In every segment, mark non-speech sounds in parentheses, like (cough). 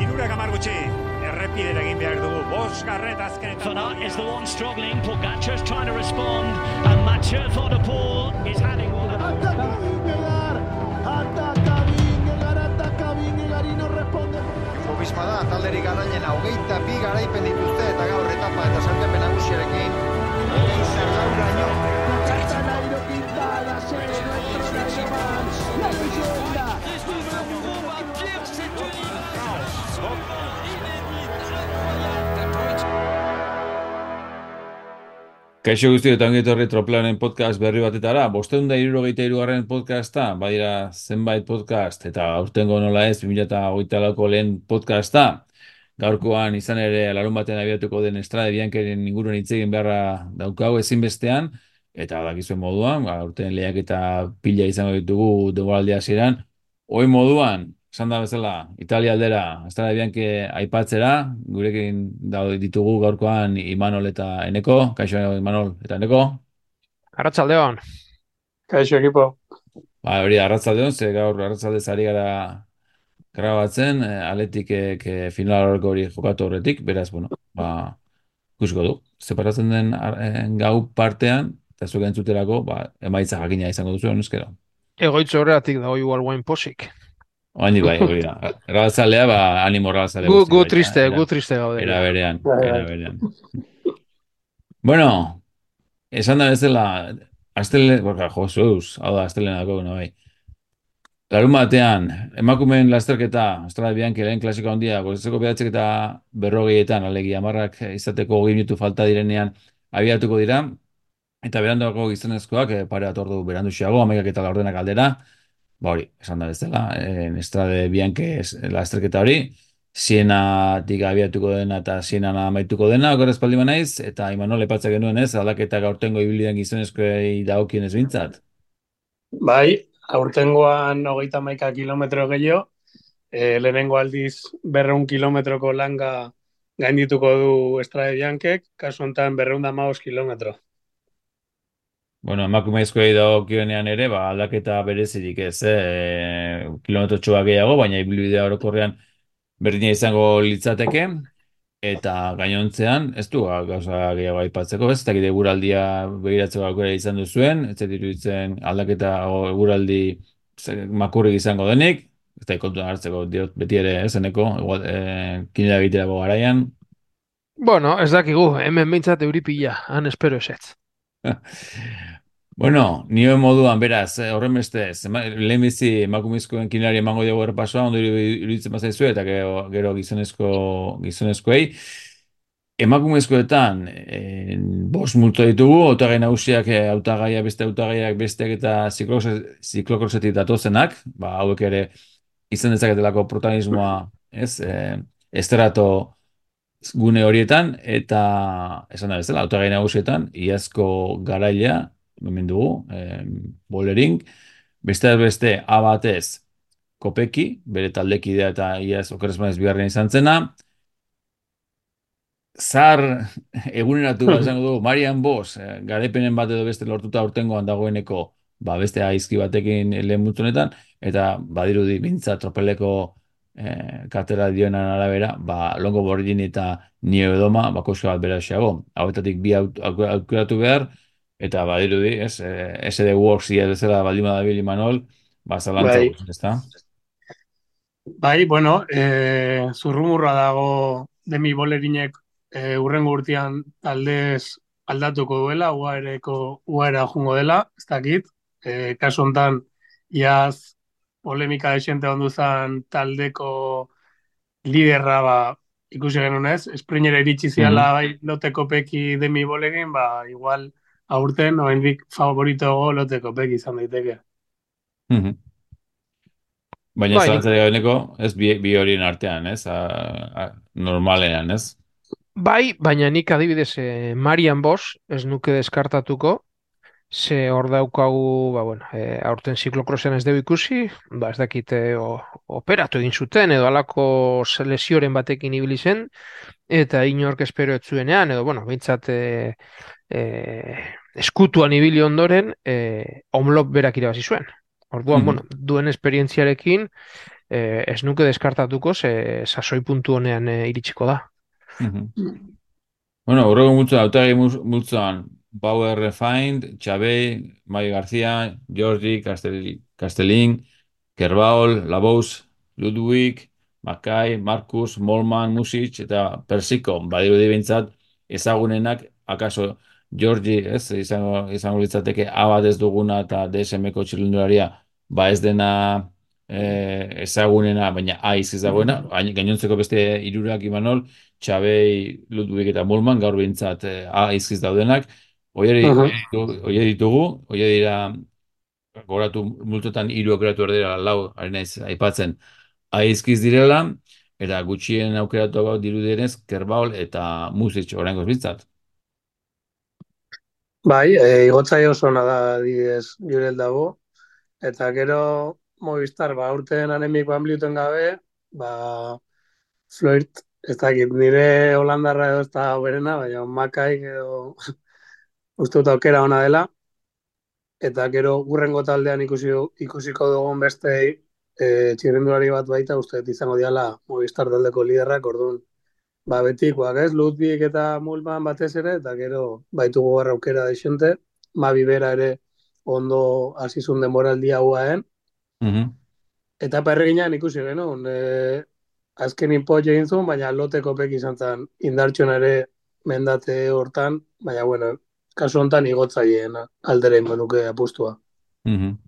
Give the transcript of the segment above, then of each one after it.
Irurak amar gutxi, errepidera egin behar dugu, bos garret azken Van Aert is the one struggling. Pogacar's trying to respond, and Mathieu Van der Poel is having one. Ataca Vingegaard, ataca Vingegaard, ataca Vingegaard y no responde. Jumbo Visma da, talderik garailena, hogeita bi garaipen dituzte eta gaur etapa eta zerkepen nagusiarekin. Hogei zergauraino. Ataca Nairo Quintana, nacional, la leyenda. Kaixo guzti eta ongi etorri Troplanen podcast berri batetara, bosteun da irurogeita irugarren podcasta, badira zenbait podcast, eta aurtengo nola ez, 2008 lauko lehen podcasta, gaurkoan izan ere larun batean abiatuko den estrade biankeren inguruan hitz egin beharra daukagu ezinbestean, eta dakizuen moduan, ba, aurten lehiak eta pila izango ditugu denboraldi hasieran, Hoi moduan, esan da bezala, Italia aldera, estrada bianke aipatzera, gurekin daude ditugu gaurkoan Imanol eta Eneko, kaixo Imanol eta Eneko. Arratsaldeon. Kaixo ekipo. Ba, hori arratzaldeon, ze gaur arratzaldez ari gara grabatzen, eh, aletik eh, final horreko hori jokatu horretik, beraz, bueno, ba, ikusiko du. Separatzen den ar- eh, gau partean, eta zuek entzuterako, ba, emaitza jakina izango duzu, honezkero. Egoitz horretik dago igual guain posik. Oaindik bai, hori da. Grabatzalea, ba, animo grabatzalea. Gu, gu triste, era- gu triste gaude. Era berean, Bai, era bai. berean. Bueno, esan da bezala, astele, borka, jo, zeus, hau da, astelenako, no, bai. Larun batean, emakumeen lasterketa, Estrada Bianchi lehen klasiko handia, gozatzeko behatzek eta berrogeietan, alegia, amarrak izateko hogei minutu falta direnean abiatuko dira, eta berandako gizonezkoak eh, pare bat ordu berandu xeago, amekak eta laurdenak aldera, ba hori, esan da bezala, eh, Estrada Bianchi es- lasterketa hori, Sienatik abiatuko dena eta Sienan amaituko dena, oker espaldi naiz, eta Imanol epatza genuen ez, aldaketa gaurtengo ibilidan gizonezkoei dagokienez bintzat. Bai, aurtengoan hogeita maika kilometro gehiago, e, lehenengo aldiz berreun kilometroko langa gaindituko du Estrade Biankek, kasu honetan berreun da kilometro. Bueno, emakumezkoei dagokionean ere, ba, aldaketa berezirik ez, eh? kilometro txoa gehiago, baina ibilbidea orokorrean berdina izango litzateke, eta gainontzean, ez du ba, gauza gehiago aipatzeko, ez, eta gide eguraldia begiratzeko aukera izan duzuen, ez zait iruditzen aldaketa o eguraldi ze- makurrik izango denik, ez da kontuan hartzeko diot beti ere, ez, eneko, igual, eh, kinera egiterako garaian, Bueno, ez dakigu, hemen behintzat euripila, han espero esetz. Bueno, nioen moduan, beraz, eh, horren beste, lehenbizi emakumezkoen kinari emango dugu errepasoa, ondo iru- iruditzen bazaizu, eta gero, gero gizonezko, gizonezkoei. Emakumezkoetan, eh, bost multo ditugu, hautagai nagusiak, eh, hautagaia, beste hautagaiak, besteak eta ziklokroset- ziklokrosetik datozenak, ba, hauek ere izan dezaketelako protagonismoa, ez, eh, esterato gune horietan, eta esan da bezala, hautagai nagusietan, iazko garailea, hemen dugu, eh, Bollering, besteak beste A batez Kopeki, bere taldekidea eta iaz okeresmanez bigarren izan zena, zar eguneratu bat esango dugu, Marian Bosch, eh, garaipenen bat edo beste lortuta aurtengoan dagoeneko, ba, beste aizki batekin lehen multzo honetan, eta badirudi bintza tropeleko eh, kartera dioenan arabera, ba, Longo Borgini eta Nio Edoma, ba, koska bat bera xeago. Hauetatik bi aukeratu behar, eta badirudi, ez, eh, SD Works ia bezala baldin badabil Imanol, ba, zalantza Bai. gutxi, ezta? Bai, bueno, e, zurrumurra dago demi bolerinek e, urrengo urtean taldez aldatuko duela, uaereko, uaera jungo dela, ez dakit. E, kasu honetan, iaz polemika desente ondu zen taldeko liderra ba, ikusi genuen ez, Sprinera iritsi ziala bai loteko peki demi bolerin, ba, igual aurten, oraindik favorito go loteko peki izan daiteke. Mhm. Baina Bai, zalantzari gabeneko, ez bi, bi horien artean, ez? A, a, normalean, ez? Bai, baina nik adibidez eh, Marian Bosch ez nuke deskartatuko, ze hor daukagu, ba, bueno, eh, aurten ziklokrosean ez dugu ikusi, ba, ez dakit eh, o, operatu egin zuten, edo alako lesioren batekin ibili zen, eta inork espero ez zuenean, edo, bueno, behintzat eh, eh, eskutuan ibili ondoren, eh, omlop berak irabazi zuen. Orduan, Mhm. bueno, duen esperientziarekin, e, ez nuke deskartatuko, ze sasoi puntu honean e, iritsiko da. Mhm. Bueno, horrego multzo, autagi mul- multzoan, Bauer Refined, Xabei, Mai García, Jordi, Castel, Castelin, Kerbaol, Labous, Ludwig, Makai, Markus, Molman, Music eta Persiko, badirudi behintzat ezagunenak, akaso Jordi, ez, izango, izango litzateke A bat ez duguna eta DSM-ko txirrindularia, ba ez dena eh, ezagunena, baina A iziz dagoena, baina gainontzeko beste hirurak Imanol, Txabei, Ludwig eta Mulman, gaur behintzat eh, A izkiz daudenak, Oieri, Mhm. oie ditugu, oie dira, goratu multotan hiru aukeratu erdera lau, ari naiz aipatzen, A izkiz direla, eta gutxien aukeratu gau dirudienez, Kerbaol eta Music oraingoz bintzat. Bai, e, igotzai oso ona da adibidez Jurel dago, eta gero Movistar, ba, urten anemik banbliuten gabe, ba, Flirt, ez dakit, nire Holandarra edo ez da berena, baina Makai edo uste dut aukera ona dela, eta gero urrengo taldean ikusi, ikusiko dugun beste e, txirrindulari bat baita, uste dut izango diala Movistar taldeko liderrak, orduan, ba, betikoak, ez, Ludwig eta Mulman batez ere, eta gero baitugu garra aukera deixente, Mabi bera ere ondo hasizun denboraldia huaen, Mhm. eta perreginan ikusi genuen, e, azken inpot egin zuen, baina loteko pek izan zen indartxon ere mendate hortan, baina bueno, kasu honetan igotzaileen aldera inbenuke apustua. Mhm.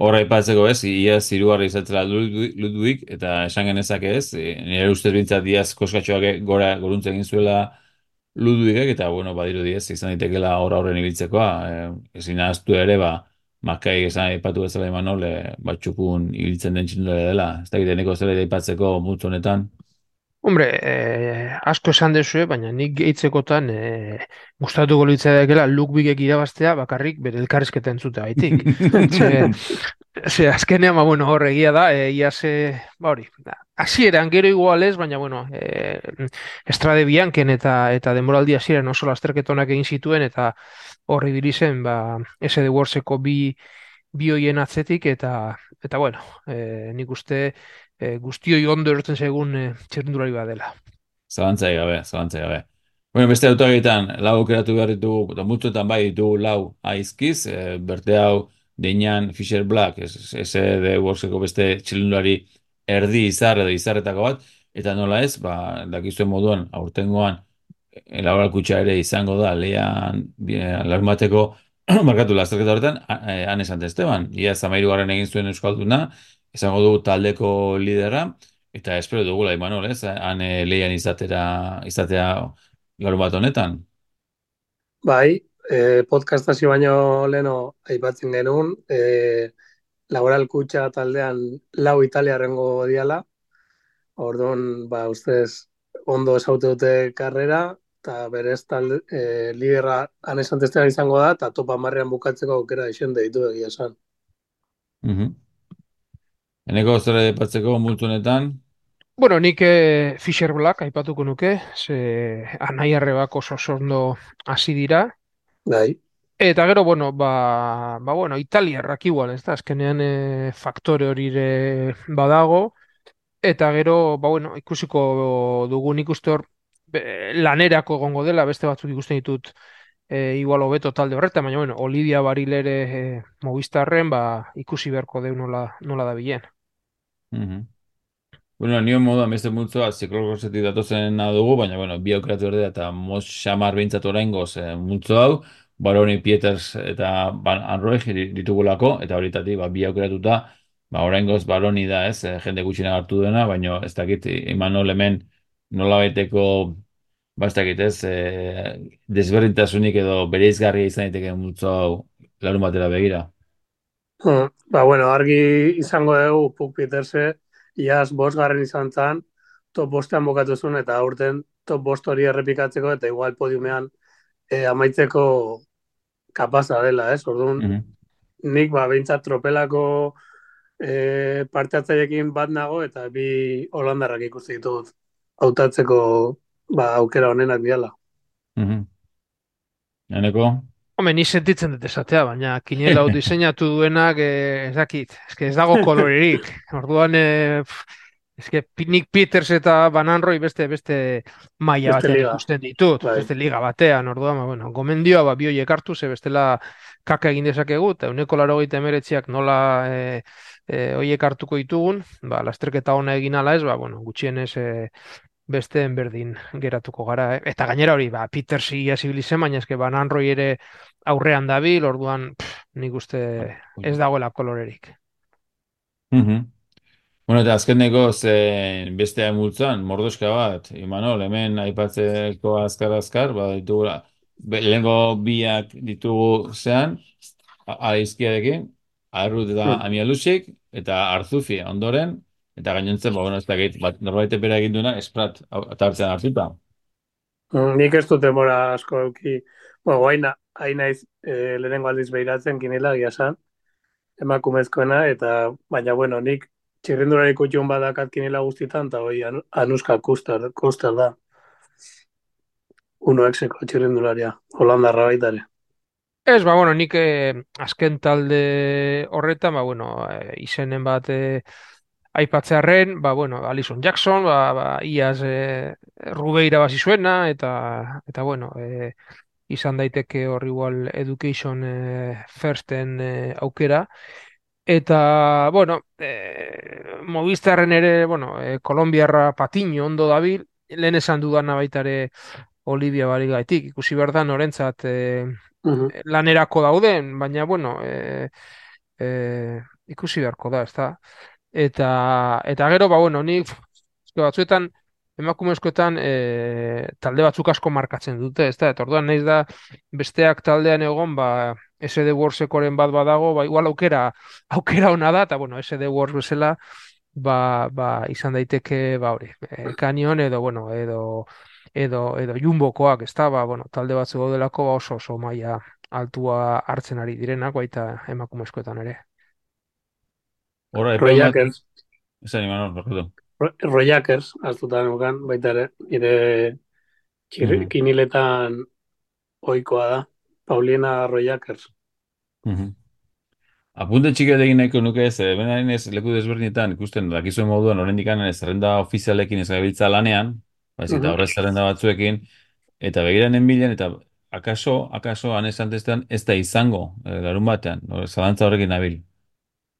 Horra aipatzeko ez, iaz hirugarra izatzela Ludwig, eta esan genezake ez, e, nire ustez bintzat iaz koskatxoak gora goruntze egin zuela Ludwigek, eta bueno, badiru diez, izan daitekela horra horren ibiltzekoa, e, ezin ahaztu ere, ba, Makai esan aipatu bezala Imanol, e, ba, txukun ibiltzen den txindulea dela, ez dakit eneko zela aipatzeko multzo honetan. Hombre, eh, asko esan dezue, baina nik gehitzekotan eh, gustatuko litzaidakela Ludwigek irabaztea bakarrik bere elkarrizketa entzute gaitik. (laughs) Ze, ze azkenean, ba, bueno, hor egia da, e, ia ze, ba hori, hasieran gero igual ez, baina, bueno, e, Estrade Bianken eta eta denboraldi hasieran oso lasterketa onak egin zituen, eta horri ibili zen, ba, SD Warseko bi, bi hoien atzetik, eta, eta bueno, e, nik uste e, guztioi ondo erortzen zaigun e, txirrindulari bat dela. Zalantzai gabe, zalantzai gabe. Bueno, beste autoagietan, lau aukeratu behar ditugu, eta multzoetan bai ditugu lau aizkiz, e, berte hau, Deinan Fisher Black, ez de Warseko beste txirrindulari erdi izar edo izarretako bat, eta nola ez, ba, dakizuen moduan, aurtengoan, elaboral kutxa ere izango da, lehan, larmateko, (clears throat) markatu lasterketa horretan, han esan Esteban, ia zamairu garen egin zuen Euskalduna, izango du taldeko lidera, eta espero dugula, Imanol, ez, han eh, lehian izatera, izatea gaur bat honetan. Bai, e, podcastazio baino leno aipatzen genuen, e, laboral kutxa taldean lau italiarrengo diala, orduan, ba, ustez, ondo esaute dute karrera, eta berez talde, e, lidera anesantestean izango da, eta topa marrean bukatzeko aukera isen ditu egia esan. Mhm. Eneko zera aipatzeko multu honetan, Bueno, nik e, Fisher Black aipatuko nuke, ze anai arrebak oso oso ondo hasi dira, Bai, Eta gero, bueno, ba, ba bueno, italiarrak igual, ez da, azkenean e, faktore hori ere badago, eta gero, ba bueno, ikusiko dugu nik uste hor be, lanerako egongo dela, beste batzuk ikusten ditut e, igual hobeto talde horretan, baina bueno, Olivia Barilere e, Movistarren, ba, ikusi beharko deu nola, nola da bilen. Mhm. Bueno, nioen moduan beste multzoa ziklokrosetik datozen dugu, baina, bueno, bi aukeratu erdea eta mos xamar behintzat oraingoz eh, multzo hau, Baroni Pieters eta Van Anroeg ditugulako, eta horitatik, ba, bi aukeratuta, ba, oraingoz Baroni da, ez, eh, jende gutxina hartu duena, baina ez dakit, Imanol hemen nolabaiteko, ba, ez dakit, ez, eh, desberdintasunik edo bereizgarria izan daiteke multzo hau larun batera begira. Hmm, Ba, bueno, argi izango dugu Puk Peterse, iaz bosgarren izan zan, top bostean bukatu zuen, eta aurten top bost hori errepikatzeko, eta igual podiumean e, amaitzeko kapaza dela, ez? Orduan, Mhm. nik ba, behintzat tropelako e, parte hartzaileekin bat nago, eta bi holandarrak ikusi ditut hautatzeko ba, aukera honenak diala. Mhm. Eneko? Hombre, ni sentitzen dut esatea, baina kinela hau (laughs) diseinatu duenak, eh, ez dakit, eske ez dago kolorerik. (laughs) Orduan, eh, eske Nick Peters eta Van Roy beste beste maila batean ikusten ditut, Bai. beste liga batean, orduan, ba, bueno, gomendioa ba bioiek hartu, ze bestela kaka egin dezakegu, eta uneko laurogeita emeretziak nola e, e, hoiek hartuko ditugun, ba, lasterketa ona egin ala ez, ba, bueno, gutxienez e, besteen berdin geratuko gara, eh? Eta gainera hori, ba, Peters ia zibili zen, baina eske Van Roy ere aurrean dabil, orduan, pff, nik uste ez dagoela kolorerik. Mhm. Bueno, eta azkeneko ze bestea multzan, mordoska bat, Imanol, hemen aipatzeko azkar-azkar, ba, ditugula, lehengo biak ditugu zean, aizkiarekin, Arrut eta Hmm. Amialusik, eta Arzufi ondoren, eta gainontzen, ba, bueno, ez dakit, bat, norbait bera egin duena, esprat hartzen hartuta. Mm, Nik ez dut demora asko euki. Bueno, hain, hain naiz e, lehenengo aldiz behiratzen kinela egia esan, emakumezkoena, eta baina bueno, nik txirrendulari kutxun badakat kinela guztietan, eta hoi anu- Anuska Kuster, Kuster da. Uno exeko txirrendularia, Holandarra baita ere. Ez, ba, bueno, nik eh, azken talde horretan, ba, bueno, eh, izenen bat eh, aipatzearren, ba, bueno, Alison Jackson, ba, ba, iaz eh, Rubeira basi zuena, eta, eta bueno, eh, izan daiteke hor igual Education eh, Firsten eh, aukera. Eta, bueno, eh, Movistarren ere, bueno, eh, Kolombiarra Patiño ondo dabil, lehen esan dudana baita ere Olivia Barigaitik, ikusi behar da norentzat eh, Mhm. lanerako dauden, baina, bueno, eh, eh, ikusi beharko da, ezta? Eta, eta gero, ba, bueno, nik batzuetan, emakumezkoetan eh, talde batzuk asko markatzen dute, ezta? Eta orduan naiz da besteak taldean egon, ba, SD Worldsekoren bat badago, ba, igual aukera, (laughs) aukera ona da, eta bueno, SD World bezala, ba, ba, izan daiteke, ba, hori, eh, Canyon edo, bueno, edo, edo, edo Jumbokoak, ezta? Ba, bueno, talde batzu daudelako, ba, oso, oso maila altua hartzen ari direnak, baita emakumezkoetan ere. Hora, Roy epe bat, Jakers, esan Imanol, barkatu. Ro- Roy Jakers, aztutan nukan, baita ere, nire txir, Mhm. kiniletan ohikoa da. Paulina Roy Jakers. Mhm. Apunte txiki egin nahiko nuke ez, eh, hemen ez leku desberdinetan ikusten dakizuen moduan oraindik ez zerrenda ofizialekin ez gabiltza lanean, baizik eta Mhm. horrez zerrenda batzuekin, eta begiranen bilen, eta akaso, akaso, anez antestean ez da izango, eh, larun batean, zalantza horrekin nabil.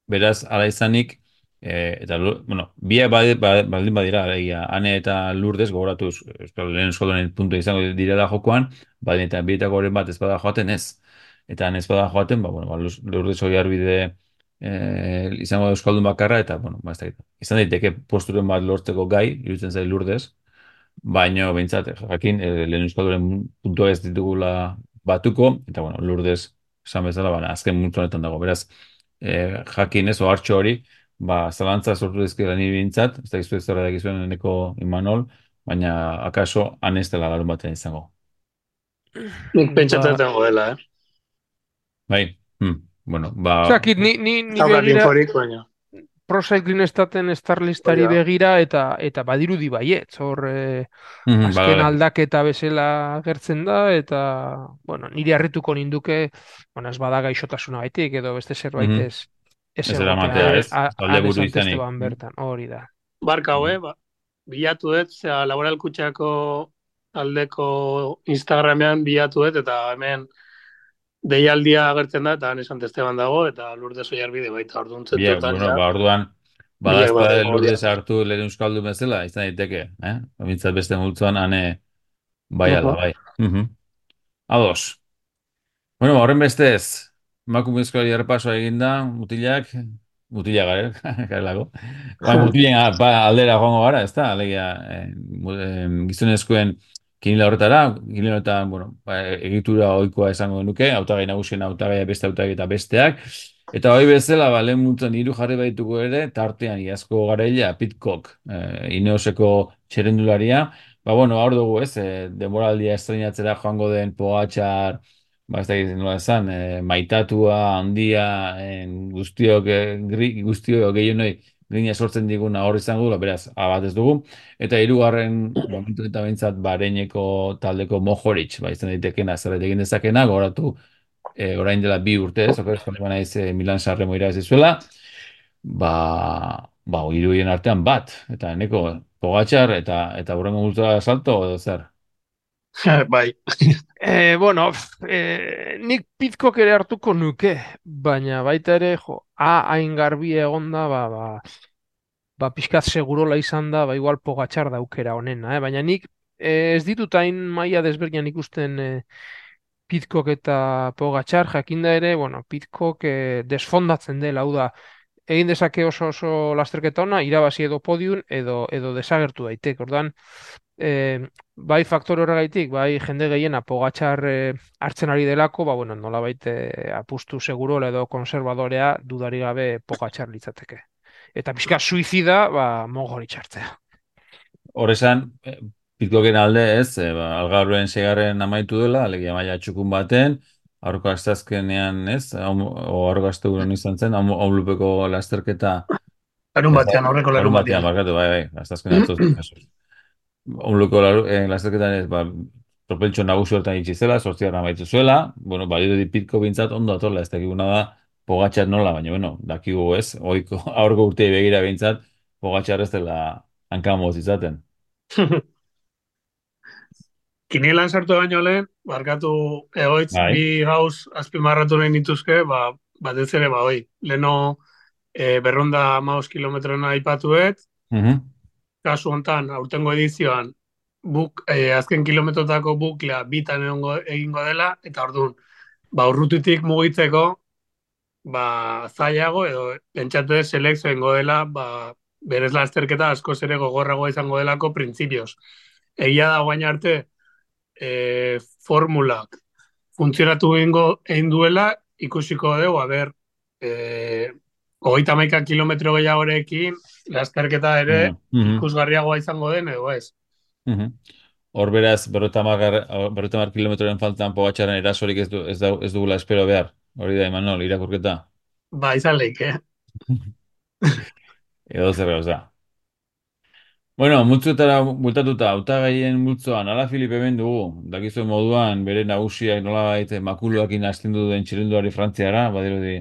Beraz, ala izanik, eh, eta, bueno, badi- ba- baldin badira, alegia, ane eta lurdez gogoratuz, euskal lehen euskaldunen puntua izango direla jokoan, baldin eta bietako horren bat ez bada joaten ez. Eta han ez bada joaten, ba, bueno, ba, lurdez hori arbide eh, izango euskaldun bakarra, eta, bueno, ba, ez. Izan daiteke posturen bat lortzeko gai, iruditzen zait lurdez, baino, behintzat, jakin, eh, lehen euskaldunen puntua ez ditugula batuko, eta, bueno, lurdez, esan bezala, baina, azken multzo honetan dago, beraz, eh, jakin ez, ohartxo hori, ba, zalantza sortu dizkiela niri bintzat, ez da gizu ez zara dakizuen eneko Imanol, baina akaso dela larun batean izango. Nik pentsatzen Ba, dago dela, eh? Bai, hm, bueno, ba, Zakit, ni, ni, ni begira inforik, baina. Pro Cycling Staten Starlistari begira eta eta badirudi baietz, hor eh, mhm, azken bale, aldaketa bezala agertzen da eta bueno, niri harrituko ninduke, bueno, ez bada gaixotasuna baitik edo beste zerbait mhm, ez ez ez eramatea, ez, talde buru izanik. Bertan, hori da. Barka hoe, ba, bilatu dut, zera laboral kutxako taldeko Instagramean bilatu dut, eta hemen deialdia agertzen da, eta han esan Esteban dago, eta lurde bide baita orduan Biak, zentutan, bueno, ja, ba, orduan, biak badazta badeko lurdez hori. hartu lehen euskaldun bezala, izan daiteke, eh? Bintzat beste multzoan, ane, bai ala, bai. Mhm. Ados. Bueno, ba, horren bestez, emakumezkoari errepasoa eginda, mutilak, mutilak gare, (laughs) garelako. (laughs) Ba, mutilen ba, aldera joango gara, ez da? Alegia, eh, eh, gizonezkoen kinila horretara, kinila horretan, bueno, ba, egitura ohikoa esango nuke, hautagai nagusien hautagaia beste hautagai eta besteak. Eta hori bezala, ba, lehen multzan hiru jarri baituko ere, tartean iazko garaila, Pitcock, eh, Ineoseko txerendularia. Ba, bueno, hor dugu, ez, eh, denboraldia estrenatzera joango den Pogačar, ba, ez dakit nola esan, eh, maitatua, handia, en, guztiok, eh, gri, guztiok gehienoi grina sortzen diguna hor izango dula, beraz, abat ez dugu. Eta hirugarren momentu eta behintzat bareineko taldeko Mohoric, ba, izan daitekena, zerbait egin dezakena, goratu e, orain dela bi urte ez, oker naiz e, Milan Sanremo irabazi zuela, ba, ba, hiruien artean bat, eta neko Pogačar eta eta burrengo multzoa salto edo zer. (laughs) bai. E, bueno, e, nik pitkok ere hartuko nuke, baina baita ere, jo, a, hain garbi egonda, ba, ba, ba, pixkat segurola izan da, ba, igual pogatxar daukera honena, eh? baina nik eh, ez ditut hain maila desberdian ikusten eh, pitkok eta pogatxar, jakinda ere, bueno, pitkok eh, desfondatzen dela, hau da, egin dezake oso oso lasterketa ona, irabazi edo podium edo edo desagertu daitek. Ordan e, bai faktor horregaitik, bai jende gehiena pogatxar e, hartzen ari delako, ba bueno, nolabait e, apustu seguro edo konservadorea dudari gabe pogatxar litzateke. Eta pixka suizida, ba mogori txartzea. Horrezan, eh, pitkoken alde ez, e, ba, algarruen segarren amaitu dela, alegia maila txukun baten, aurko astazkenean ez, o aurko asteguron izan zen, haulupeko lasterketa Larun batean, aurreko larun larun batean, batean. barkatu, bai, bai, astazkenean (clears throat) Haulupeko eh, lasterketan ez, ba, propeltxo nagusi hortan itxi zela, sortziaren amaitu zuela, bueno, balio di pitko bintzat ondo atorla, ez dakiguna da, pogatxar nola, baina, bueno, dakigu ez, oiko, (laughs) aurko urtei begira bintzat, pogatxar ez dela hankamoz izaten. (laughs) Kinielan sartu baino lehen, barkatu egoitz, Bai. bi gauz azpimarratu nahi nituzke, ba, batez ere, ba, hoi, leno e, berronda maus kilometrona aipatuet, Mhm. Kasu hontan, aurtengo edizioan, buk, e, azken kilometrotako buklea bitan egongo, egingo dela, eta orduan, ba, urrutitik mugitzeko, ba, zailago, edo pentsatu ez selekzio egingo dela, ba, berez lasterketa askoz ere gogorragoa izango delako printzipioz. Egia da guain arte, e, formulak funtzionatu egingo egin duela, ikusiko dugu, a ber, e, hogeita hamaika kilometro gehiagorekin, lasterketa ere Mhm. ikusgarriagoa izango den, edo ez. Mhm. Hor beraz, berrotamar kilometroren faltan pogatxaren erasorik ez, du, ez, da, ez dugula espero behar. Hori da, Imanol, irakurketa. Ba, izan leik, eh? (laughs) Edo zer gauza. Bueno, multzoetara bultatuta, hautagaien multzoan, ala Filipe hemen dugu, dakizuen moduan, bere nagusiak nolabait makuluakin astindu duen txirinduari frantziara, badirudi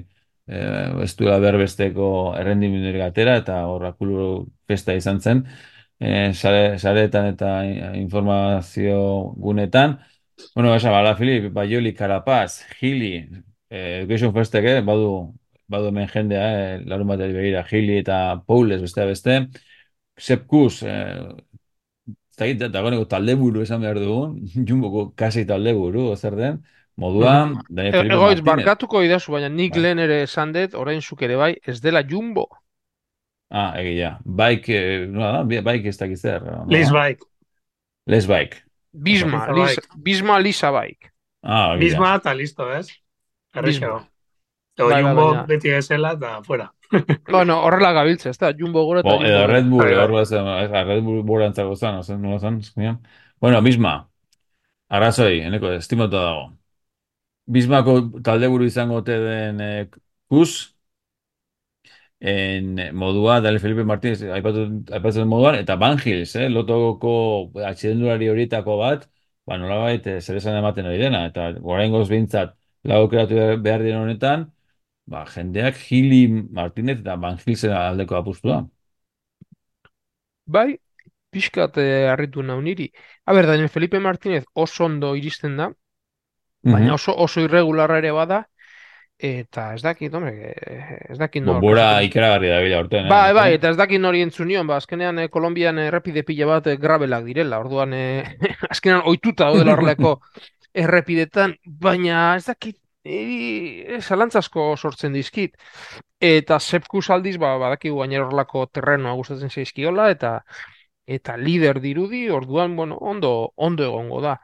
eh, ez duela berbesteko errendimendurik atera, eta hor akulu festa izan zen, eh, sare, sareetan eta informazio gunetan. Bueno, esan, ala Filip, Baioli, Carapaz, Gili, eh, Education Festek, eh, badu, badu hemen jendea, eh, larun bateari begira, Gili eta Paules, beste beste, Sepkus, eh, ez dakit, dagoeneko talde buru esan behar dugun, (laughs) Jumboko kasi talde buru, zer den, moduan, Daniel Felipe Egoitz, Martínez. barkatuko idazu, baina nik Bai. lehen ere esan dut, orain zuk ere bai, ez dela jumbo. Ah, egia. Bike, eh, nola da? Bike ez dakit zer. Liz Bike. Les Bike. Bisma, Bike. Bisma Lisa Bike. Ah, egia. Bisma eta listo, ez? Errexago. Edo Bai, bai, jumbo baina- beti ezela eta fuera. (laughs) Bueno, horrela gabiltza, ez da, jumbo gora eta Bo, edo gora. Red Bull, Bai, hor zen, eh, Red Bull borantzako zen, no zen, nola zen. Bueno, Bisma, arrazoi, eneko, estimatu dago. Bismako taldeburu izango ote den eh, Kus, en modua, Daniel Felipe Martínez, aipatzen moduan, eta Van Gils, eh, lotoko atxilendulari horietako bat, ba, nolabait, eh, zer esan ematen ari dena, eta oraingoz behintzat, lau behar diren honetan, ba, jendeak Gili Martínez eta Van Gilsen aldeko apustu da. Bai, pixkat eh, harritu nau niri. A ber, Daniel Felipe Martínez oso ondo iristen da, baina oso oso irregularra ere bada, eta ez dakit, hombre, eh, ez dakit nor- Bora ikaragarri da bila urtean. eh? Bai, bai, eta ez dakit nori entzun nion, ba, azkenean eh, Kolonbian errepide pila bat eh, grabelak direla, orduan eh, (laughs) azkenean ohituta daudela horrelako (laughs) errepidetan, baina ez dakit, e, zalantzasko sortzen dizkit. Eta Sepkus aldiz, ba, badakigu gainera horrelako terrenoa gustatzen zaizkiola, eta eta lider dirudi, orduan, bueno, ondo, ondo egongo da.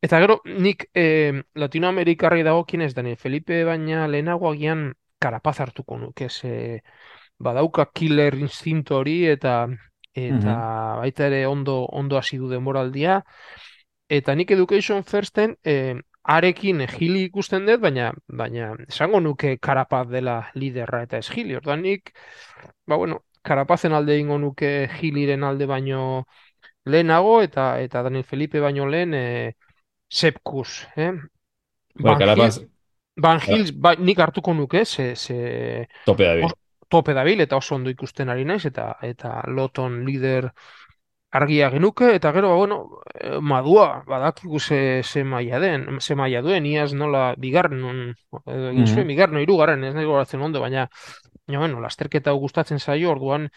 Eta gero, nik eh, Latinoamerikarri dagokionez Daniel Felipe, baina lehenago agian Karapaz hartuko nuke, ze badauka killer instinto hori, eta eta baita ere ondo, ondo hasi du denboraldia. Eta nik Education Firsten eh, arekin Gili ikusten dut, baina, baina esango nuke Karapaz dela liderra eta ez Gili. Orduan nik, ba bueno, Karapazen alde egingo nuke Giliren alde baino lehenago, eta eta Daniel Felipe baino lehen eh, Sepkus, eh? Bai, Van Carapaz, Van Hills, bai, nik hartuko nuke, ze, ze Tope da bil. Os- tope dabil eta oso ondo ikusten ari naiz eta eta loton lider argia genuke eta gero ba, bueno eh, madua badakigu ze, ze maila den ze maila duen iaz nola bigarren on, edo zuen Mhm. bigarren o hirugarren ez nahi goratzen ondo baina baina bueno lasterketa gustatzen zaio orduan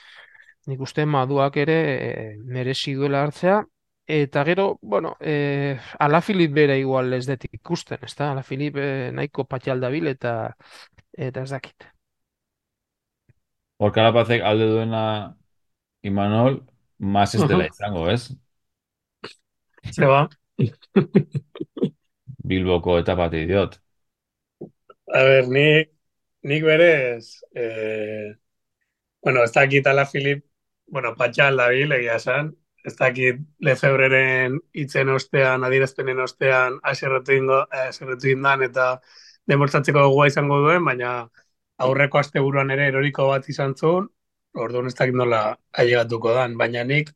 nik uste maduak ere e, merezi duela hartzea eta gero bueno e, Alaphilippe bere igual ez dut ikusten ezta Alaphilippe e, nahiko patxal dabil eta eta ez dakit Hor Karapazek alde duena Imanol, mas ez dela izango, ez? Zeba, (laughs) Bilboko etapatik diot. a ber, nik, nik berez, eh, bueno, ez dakit ala Filip, bueno, patxal dabil, egia esan, ez dakit Lefebreren itzen ostean, adierazpenen ostean, aserretu ingo, aserretu indan, eta demostratzeko gogoa izango duen, baina aurreko asteburuan ere eroriko bat izan zuen, orduan ez dakit nola ailegatuko dan, baina nik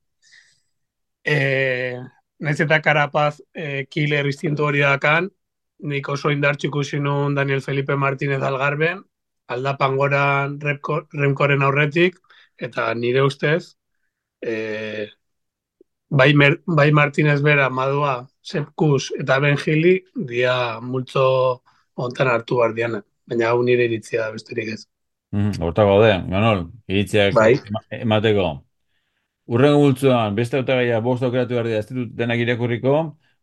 eh, naiz eta karapaz eh, killer instintu hori dakan, nik oso indartxu ikusi nun Daniel Felipe Martínez algarben, aldapan goran Remcoren aurretik, eta nire ustez, eh, bai, Mer, bai Martínez bera, Madua, Sepp Kuss eta Ben Gili, dia multzo hontan hartu behar diana. Baina hau nire iritzia da besterik ez. Mhm, Hortako gaude, Manol, iritziak Bai. ema- emateko. Urrengo multzoan, beste hautagaia bost aukeratu behar dira, ez ditut denak irakurriko,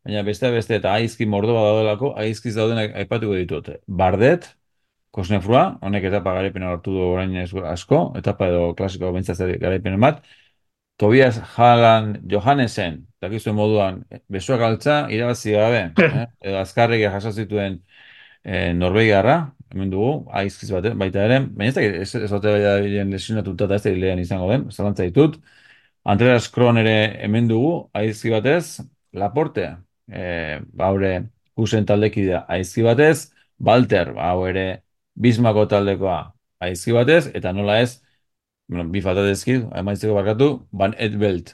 baina beste beste eta aizki mordoa daudelako, aizkiz daudenak aipatuko ditut. Bardet, Kosnefrua, honek etapa garaipena lortu du orain ez asko, etapa edo klasiko bentsatzea garaipenen bat. Tobias Hagan Johannesen, dakizuen moduan, besoak altza, irabazi gabe, (laughs) eh? edo azkarregia jaso zituen eh, Norvegiarra, hemen dugu, aizkiz bat, baita ere, baina ez dakit, ez, ez ote bilen lesionatuta eta ez da izango den, zalantza ditut. Andreas Kron ere hemen dugu, aizki batez, Laporte, eh, ba, haure kusen taldekidea aizki batez, Walter, ba, hau ere Bismako taldekoa aizki batez, eta nola ez, bueno, bi falta dizkit, amaitzeko barkatu, Van Edveld,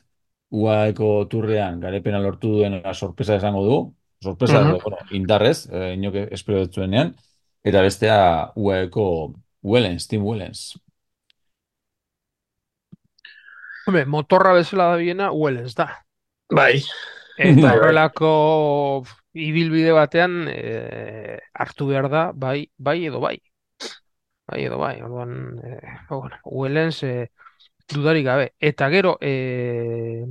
UAEko turrean garepena lortu duen sorpresa esango du, sorpresa, Mhm. bueno, indarrez, eh, inok espero dut zuenean, eta bestea UAEko Wellens, Tim Wellens. Hombre, motorra bezala da biena, Wellens da. Bai, Eta (laughs) bai. horrelako ibilbide batean eh, hartu behar da, bai, bai edo bai. Bai edo bai, orduan, eh, bueno, Wellens eh, dudarik gabe. Eta gero, eh,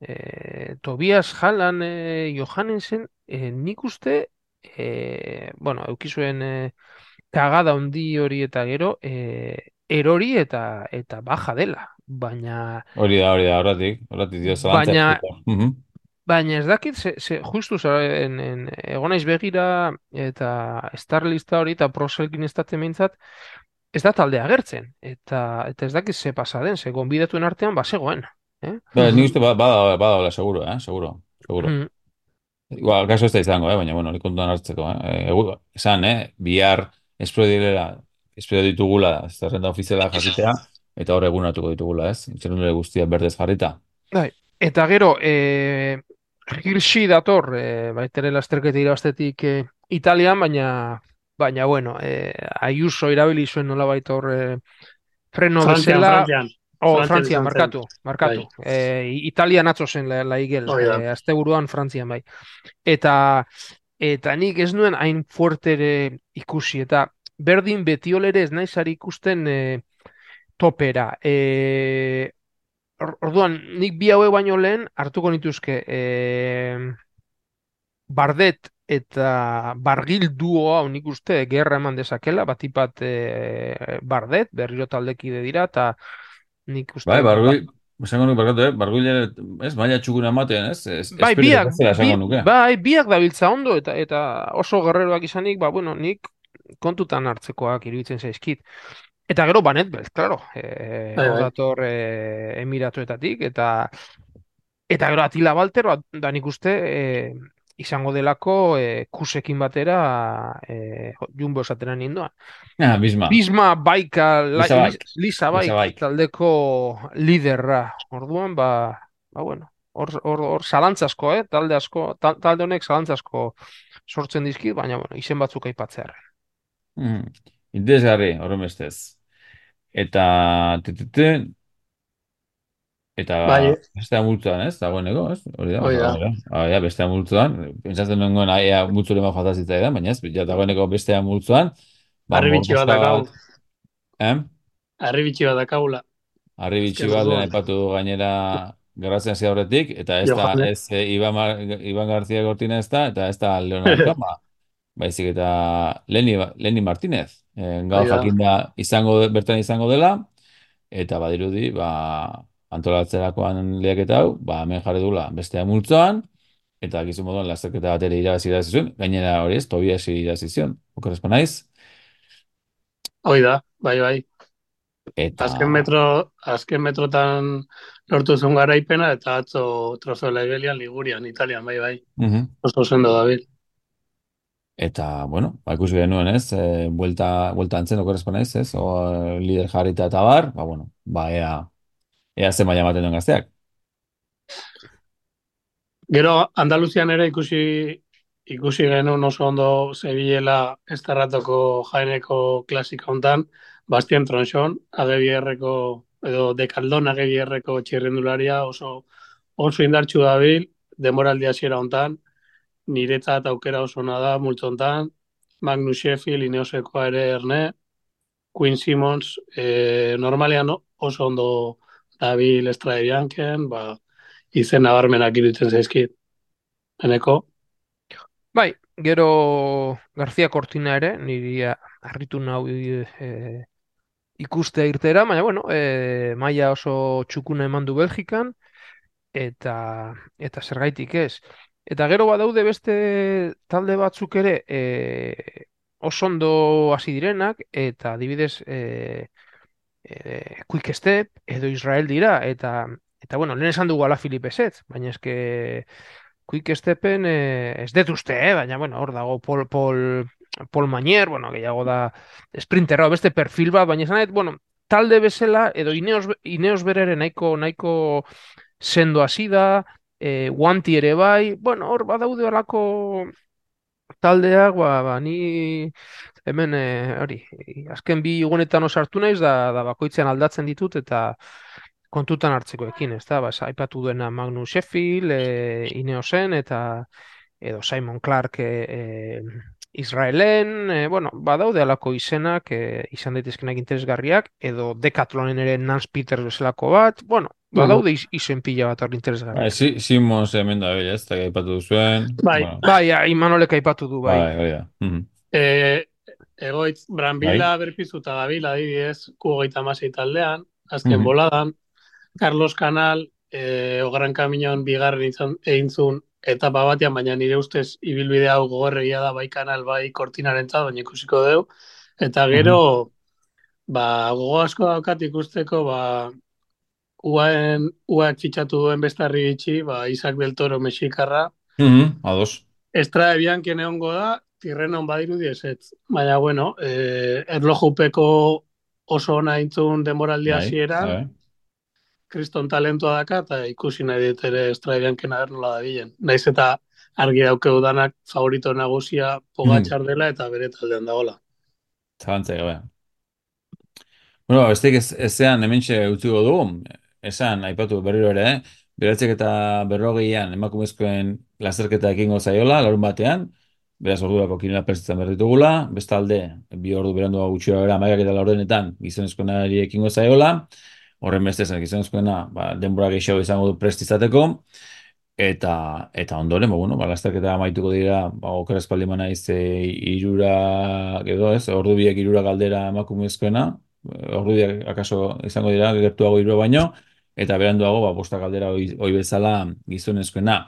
eh, Tobias Hallan eh, Johannesen, eh, nik uste, eh, bueno, eukizuen eh, kagada handi hori eta gero, eh, erori eta eta baja dela. Baina, Hori da, hori da, horretik, horretik dio. Baina-. Baina ez dakit, ze, ze, justu en, en, egon naiz begira eta Starlista hori eta proselkin ez mintzat, ez da talde agertzen. Eta, eta ez dakit ze pasa den, ze gonbidatuen artean bazegoen. Eh? Ba, nik uste ba- bada, bada, seguro, eh, seguro, seguro. Mm, Igual, kaso ez da izango, eh? baina, bueno, hori kontuan hartzeko, eh? Egu, esan, eh? Bihar espero direla, espero ditugula, zerrenda ofiziala jakitea, eta hor egunatuko ditugula, ez? Itxerundure guztia berdez jarrita. Bai. Eta gero, eh, Hirschi dator, eh, baitere lasterketa irabaztetik eh, Italian, baina, baina bueno, eh, Ayuso erabili zuen nolabait hor eh, freno Frantzian, bezala, Frantzian. Oh, Frantzian Frantzia, izan zen. markatu, markatu. Eh, Italian atzo zen la, la igel, Hori da. eh, asteburuan Frantzian bai. Eta, eta nik ez nuen hain fuertere ikusi, eta berdin betiolere ez naizari ikusten eh, topera. Or- orduan, nik bi hauek baino lehen hartuko nituzke eh, Bardet eta Bargil duo hau nik uste gerra eman dezakela, batipat eh, Bardet, berriro taldekide dira, eta nik uste Bai, bargui, esango nuke, barkatu, eh? Bargui ere, ez, maila txukuna ematen, ez? ez Bai, biak, bi- nuke. bai, biak dabiltza ondo eta eta oso gerreroak izanik, ba, bueno, nik kontutan hartzekoak iruditzen zaizkit. Eta gero Banet Belt, claro, eh, Bai, bai. dator eh, Emiratuetatik, eta eta gero Atila Balter, ba, da nik uste eh, izango delako eh, kusekin batera eh, jumbo esatera nindoan. Ah, Bisma. Bisma Baika, la, Lisa Baik. Baik, taldeko liderra. Orduan, ba, ba bueno, hor, hor, hor zalantzasko, eh? Talde asko, tal- talde honek zalantzasko sortzen dizkit, baina bueno, izen batzuk aipatzearren. Mm. Interesgarri, horren bestez. Eta, titute, eta Bai, bestea multzoan, ez? Dagoeneko, ez? Hori da, Hori da. hori bestea multzoan. Pentsatzen nengoen, aia, multzure ma falta zitzaidan, baina ez, ja, dagoeneko bestea multzoan. Ba, harri bitxi bat dakau. Eh? Harri bitxi bat dakagula. Harri bitxi Azken bat orduan. aipatu gainera garatzen hasi aurretik, eta ez da, ez eh, Iban, Iban García Cortina ez da, eta ez da Leonard Kama, (laughs) baizik eta Leni, Leni Martínez. Eh, Hori da. jakinda izango, bertan izango dela, eta badirudi, ba, antolatzerakoan lehiaketa hau, ba, hemen jarri dula bestea multzoan, eta gizu moduan lasterketa bat ere irabazi irabazi zuen, gainera hori ez, Tobias irabazi zion, okorrezpa naiz, Hoi da, bai, bai. eta... Azken metro, azken metrotan lortu zuen garaipena eta atzo trozo Ibelian Ligurian, Italian, bai, bai. Mhm. Oso sendo dabil. Eta, bueno, ba, ikusi genuen, ez, e, buelta, buelta antzen okorrezpa naiz, ez, o, lider jarrita eta bar, ba, bueno, ba, ea, ea ze maila ematen duen gazteak. Gero Andaluzian ere ikusi ikusi genuen oso ondo zebilela estarratoko jaeneko klasika hontan, Bastien Tronxon, agebierreko edo dekaldon agebierreko txirrendularia oso oso indartsu dabil, demoraldi hasiera hontan, niretzat aukera oso ona da multzo hontan, Magnus Sheffield, Ineosekoa ere erne, Quinn Simmons, eh, normalean oso ondo dabil Estrade Bianchen, ba, izen nabarmenak iruditzen zaizkit. Eneko, Bai, gero García Cortina ere, niri harritu nau e, ikustea irtera, baina bueno, e, maila oso txukuna eman du Belgikan, eta eta zergaitik ez. Eta gero badaude beste talde batzuk ere e, oso ondo hasi direnak, eta adibidez e, e, Quick Step edo Israel dira, eta eta bueno, lehen esan dugu ala Filipe Setz, baina eske Quick Stepen eh, ez dut uste, eh? baina bueno, hor dago Paul, Paul, Paul Mañer, bueno, gehiago da sprinterra, beste perfil bat, baina esan bueno, talde bezala, edo Ineos, Ineos berere nahiko, nahiko sendo hasi da, eh, guanti ere bai, bueno, hor badaude horako taldeak, ba, ba, ni hemen, eh, hori, azken bi gunetan osartu naiz, da, da bakoitzean aldatzen ditut, eta kontutan hartzekoekin, ez da, ba, aipatu duena Magnus Sheffield, e, Ineosen, eta edo Simon Clark e, e, Israelen, e, bueno, badaude alako izenak, e, izan daitezkenak interesgarriak, edo Decathlonen ere Nance Peters bezalako bat, bueno, badaude iz, izen pila bat hor Bai, interesgarriak. si, Simons hemen da bella, ez, eta aipatu duzuen. Bai. Bueno, Bai, ja, Imanolek aipatu du, bai. bai, hori da. Mhm. E, egoitz, Branbila berpizuta dabil, adibidez, kugoita masei taldean, azken Mhm. boladan, Carlos Canal, e, Ogran Kaminon bigarren izan, egin zuen etapa batean, baina nire ustez ibilbide hau gogorregia da bai kanal, bai kortinaren baina ikusiko deu. Eta gero, ba, gogo asko daukat ikusteko, ba, uaen, uak fitxatu duen bestarri itxi, ba, Isaac del Toro mexikarra, Mhm, Ados. Estrada Bianchen egongo da, tirrenon badirudi ezetz. Baina, bueno, eh, erlojupeko oso ona intzun demoraldi Bai, hasieran, bai. kriston talentua daka, eta ikusi nahi dut ere aber nola da bilen. Naiz eta argi daukeu danak favorito nagusia Pogačar dela eta bere taldean dagola. Zalantzai gabe. Bueno, ba, besteik ez, ezean hementxe utziko dugu, esan, aipatu berriro ere, eh? beratzek eta berrogeian emakumezkoen lasterketa ekingo zaiola, larun batean, beraz ordurako kinela prestatzen berritugula, bestalde, bi ordu berandu gutxira bera, maikak eta laurdenetan gizonezkoenari ekingo zaiola, horren beste zen gizonezkoena, ba, denbora gehiago izango du prest izateko, eta eta ondoren, ba, bueno, ba, lasterketa amaituko dira, ba, oker espaldi naiz e, irura, edo ez, ordu biek irura galdera emakumezkoena, ordu biak akaso izango dira, gertuago irura baino, eta beranduago, ba, bosta galdera oi, oi bezala gizonezkoena.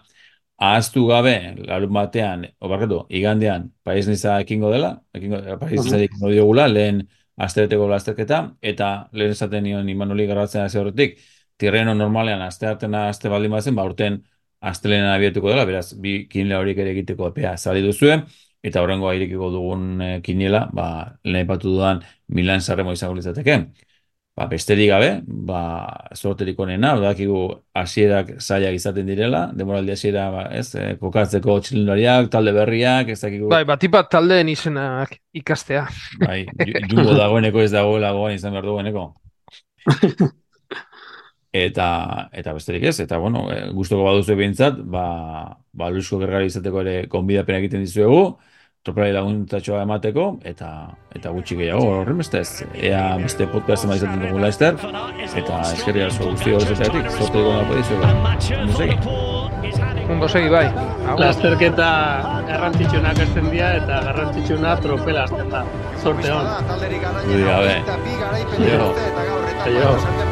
Ahaztu gabe, larun batean, obarkatu, igandean, Paiz Niza ekingo dela, ekingo, Paiz Niza ekingo diogula, lehen astereteko lasterketa, eta lehen esaten nion Imanoli garratzen hasi horretik, tirreno normalean asteartena aste baldin bazen, ba urten astelena abietuko dela, beraz, bi kinela horiek ere egiteko epea zari duzue, eta horrengo irekiko dugun eh, kinela, ba, lehen epatu dudan Milan Sarremo izango litzateke. Ba, besterik gabe, ba, sorterik onena, badakigu hasierak zailak izaten direla, demoraldi hasiera, ba, ez, eh, kokatzeko txilindariak, talde berriak, ez dakigu, Bai, batipat taldeen izenak ikastea. bai, ju- jumbo dagoeneko ez dagoela goan izan behar dueneko. (laughs) Eta, eta besterik ez, eta bueno, e, gustoko baduzu behintzat, ba, ba Luisko Gergari izateko ere konbidapen egiten dizuegu, tropelai laguntatxoa emateko, eta eta gutxi gehiago, horren beste ez, ea beste podcast ema izaten dugu laizter, eta eskerri asko guzti horretatik, zorte dugu napo dizu, ondo segi. Ondo segi bai. Lasterketa garrantzitsuenak hasten dira eta garrantzitsuna tropela hasten da. Zorte hon. Ui, gabe. garaiena, bi